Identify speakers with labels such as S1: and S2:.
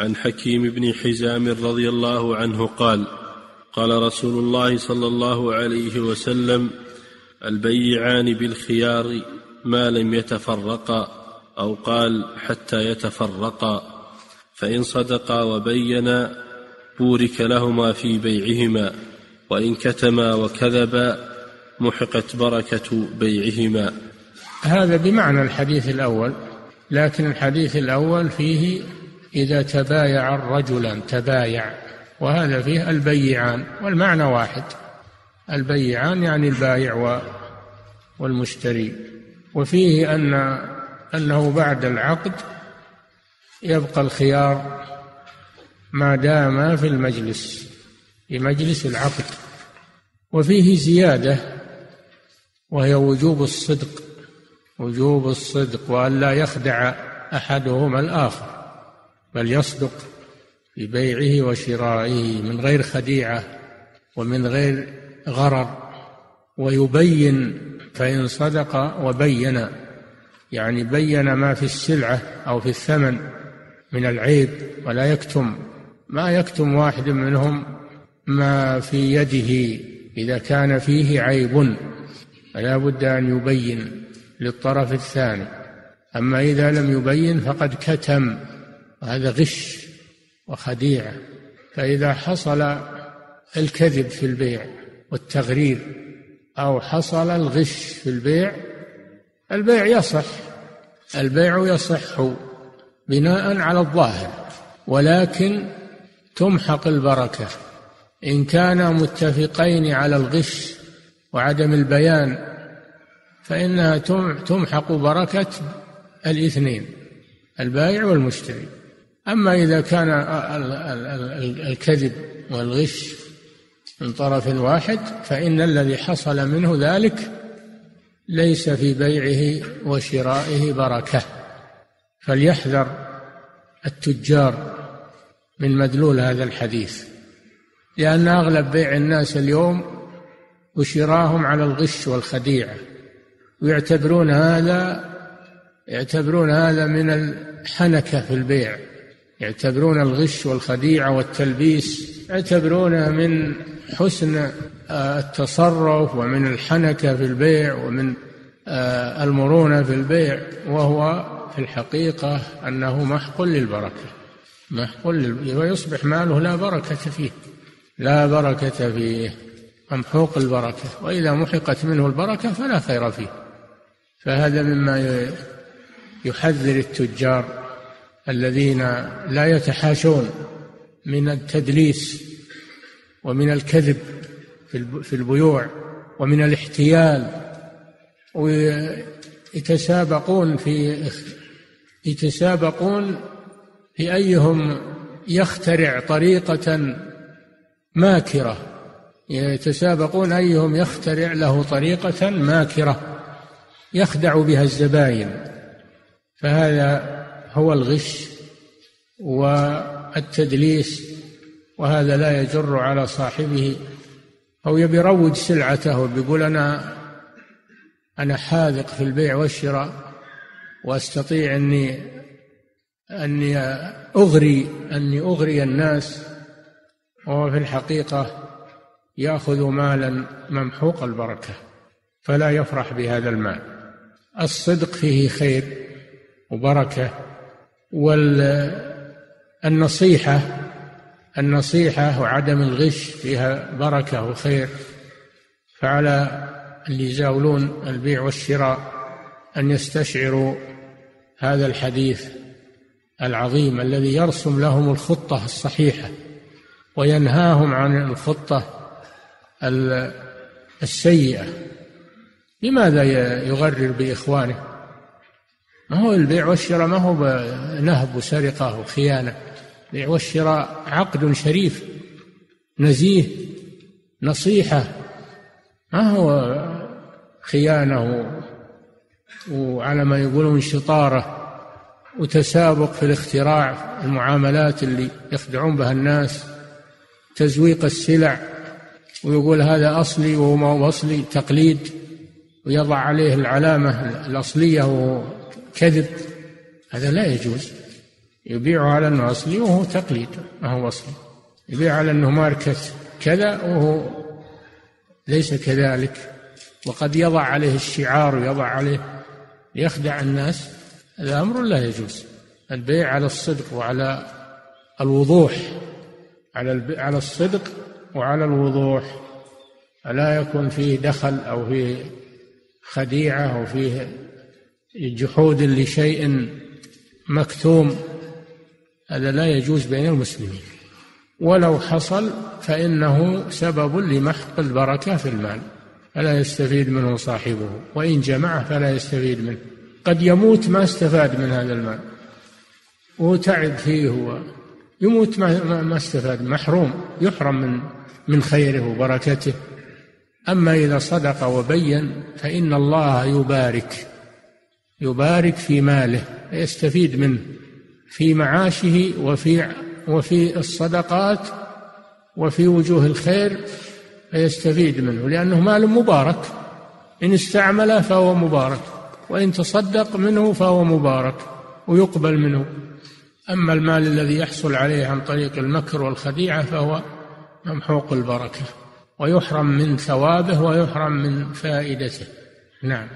S1: عن حكيم بن حزام رضي الله عنه قال قال رسول الله صلى الله عليه وسلم البيعان بالخيار ما لم يتفرقا أو قال حتى يتفرقا. فإن صدقا وبينا بورك لهما في بيعهما وإن كتما وكذبا محقت بركة بيعهما.
S2: هذا بمعنى الحديث الأول لكن الحديث الأول فيه إذا تبايع الرجلان تبايع وهذا فيه البيعان والمعنى واحد. البيعان يعني البايع والمشتري. وفيه أن أنه بعد العقد يبقى الخيار ما دام في المجلس في مجلس العقد. وفيه زيادة وهي وجوب الصدق وجوب الصدق وأن لا يخدع أحدهما الآخر. بل يصدق في بيعه وشرائه من غير خديعة ومن غير غرر ويبين فإن صدق وبين يعني بين ما في السلعة أو في الثمن من العيب ولا يكتم. ما يكتم واحد منهم ما في يده إذا كان فيه عيب فلا بد أن يبين للطرف الثاني. أما إذا لم يبين فقد كتم. وهذا غش وخديعة فإذا حصل الكذب في البيع والتغرير أو حصل الغش في البيع البيع يصح البيع يصح بناء على الظاهر. ولكن تمحق البركة. إن كانا متفقين على الغش وعدم البيان فإنها تمحق بركة الاثنين البائع والمشتري. أما إذا كان الكذب والغش من طرف واحد فإن الذي حصل منه ذلك ليس في بيعه وشرائه بركة. فليحذر التجار من مدلول هذا الحديث. لأن أغلب بيع الناس اليوم وشراهم على الغش والخديعة ويعتبرون هذا يعتبرون هذا من الحنكة في البيع. يعتبرون الغش والخديعة والتلبيس يعتبرونه من حسن آه، التصرف ومن الحنكة في البيع ومن آه، المرونة في البيع وهو في الحقيقة أنه محق للبركة. محق ويصبح ماله لا بركة فيه لا بركة فيه ممحوق البركة. وإذا محقت منه البركة فلا خير فيه. فهذا مما يحذر التجار الذين لا يتحاشون من التدليس ومن الكذب في البيوع ومن الاحتيال ويتسابقون في يتسابقون في أيهم يخترع طريقة ماكرة. يتسابقون أيهم يخترع له طريقة ماكرة يخدع بها الزباين. فهذا هو الغش والتدليس وهذا لا يجر على صاحبه. أو يبي يروج سلعته بيقول أنا أنا حاذق في البيع والشراء وأستطيع أني أني أغري أني أغري الناس. وهو في الحقيقة يأخذ مالا ممحوق البركة فلا يفرح بهذا المال. الصدق فيه خير وبركة والنصيحة النصيحة وعدم الغش فيها بركة وخير. فعلى اللي يزاولون البيع والشراء أن يستشعروا هذا الحديث العظيم الذي يرسم لهم الخطة الصحيحة وينهاهم عن الخطة السيئة. لماذا يغرر بإخوانه؟ ما هو البيع والشراء؟ ما هو نهب وسرقة وخيانة. البيع والشراء عقد شريف نزيه نصيحة. ما هو خيانة وعلى ما يقولون شطارة وتسابق في الاختراع المعاملات اللي يخدعون بها الناس؟ تزويق السلع ويقول هذا أصلي وهو ما هو أصلي تقليد ويضع عليه العلامة الأصلية وكذب هذا لا يجوز. يبيع على أنه أصلي وهو تقليد ما هو أصلي. يبيع على أنه ماركة كذا وهو ليس كذلك. وقد يضع عليه الشعار ويضع عليه ليخدع الناس هذا أمر لا يجوز. البيع على الصدق وعلى الوضوح على على الصدق وعلى الوضوح. فلا يكون فيه دخل أو فيه خديعة أو فيه جحود لشيء مكتوم هذا لا يجوز بين المسلمين. ولو حصل فإنه سبب لمحق البركة في المال فلا يستفيد منه صاحبه وإن جمعه فلا يستفيد منه. قد يموت ما استفاد من هذا المال. وتعب فيه هو. يموت ما ما استفاد محروم يحرم من من خيره وبركته. أما إذا صدق وبين فإن الله يبارك. يبارك في ماله يستفيد منه في معاشه وفي وفي الصدقات وفي وجوه الخير فيستفيد منه لأنه مال مبارك إن استعمله فهو مبارك وإن تصدق منه فهو مبارك ويقبل منه. أما المال الذي يحصل عليه عن طريق المكر والخديعة فهو ممحوق البركة ويحرم من ثوابه ويحرم من فائدته. نعم.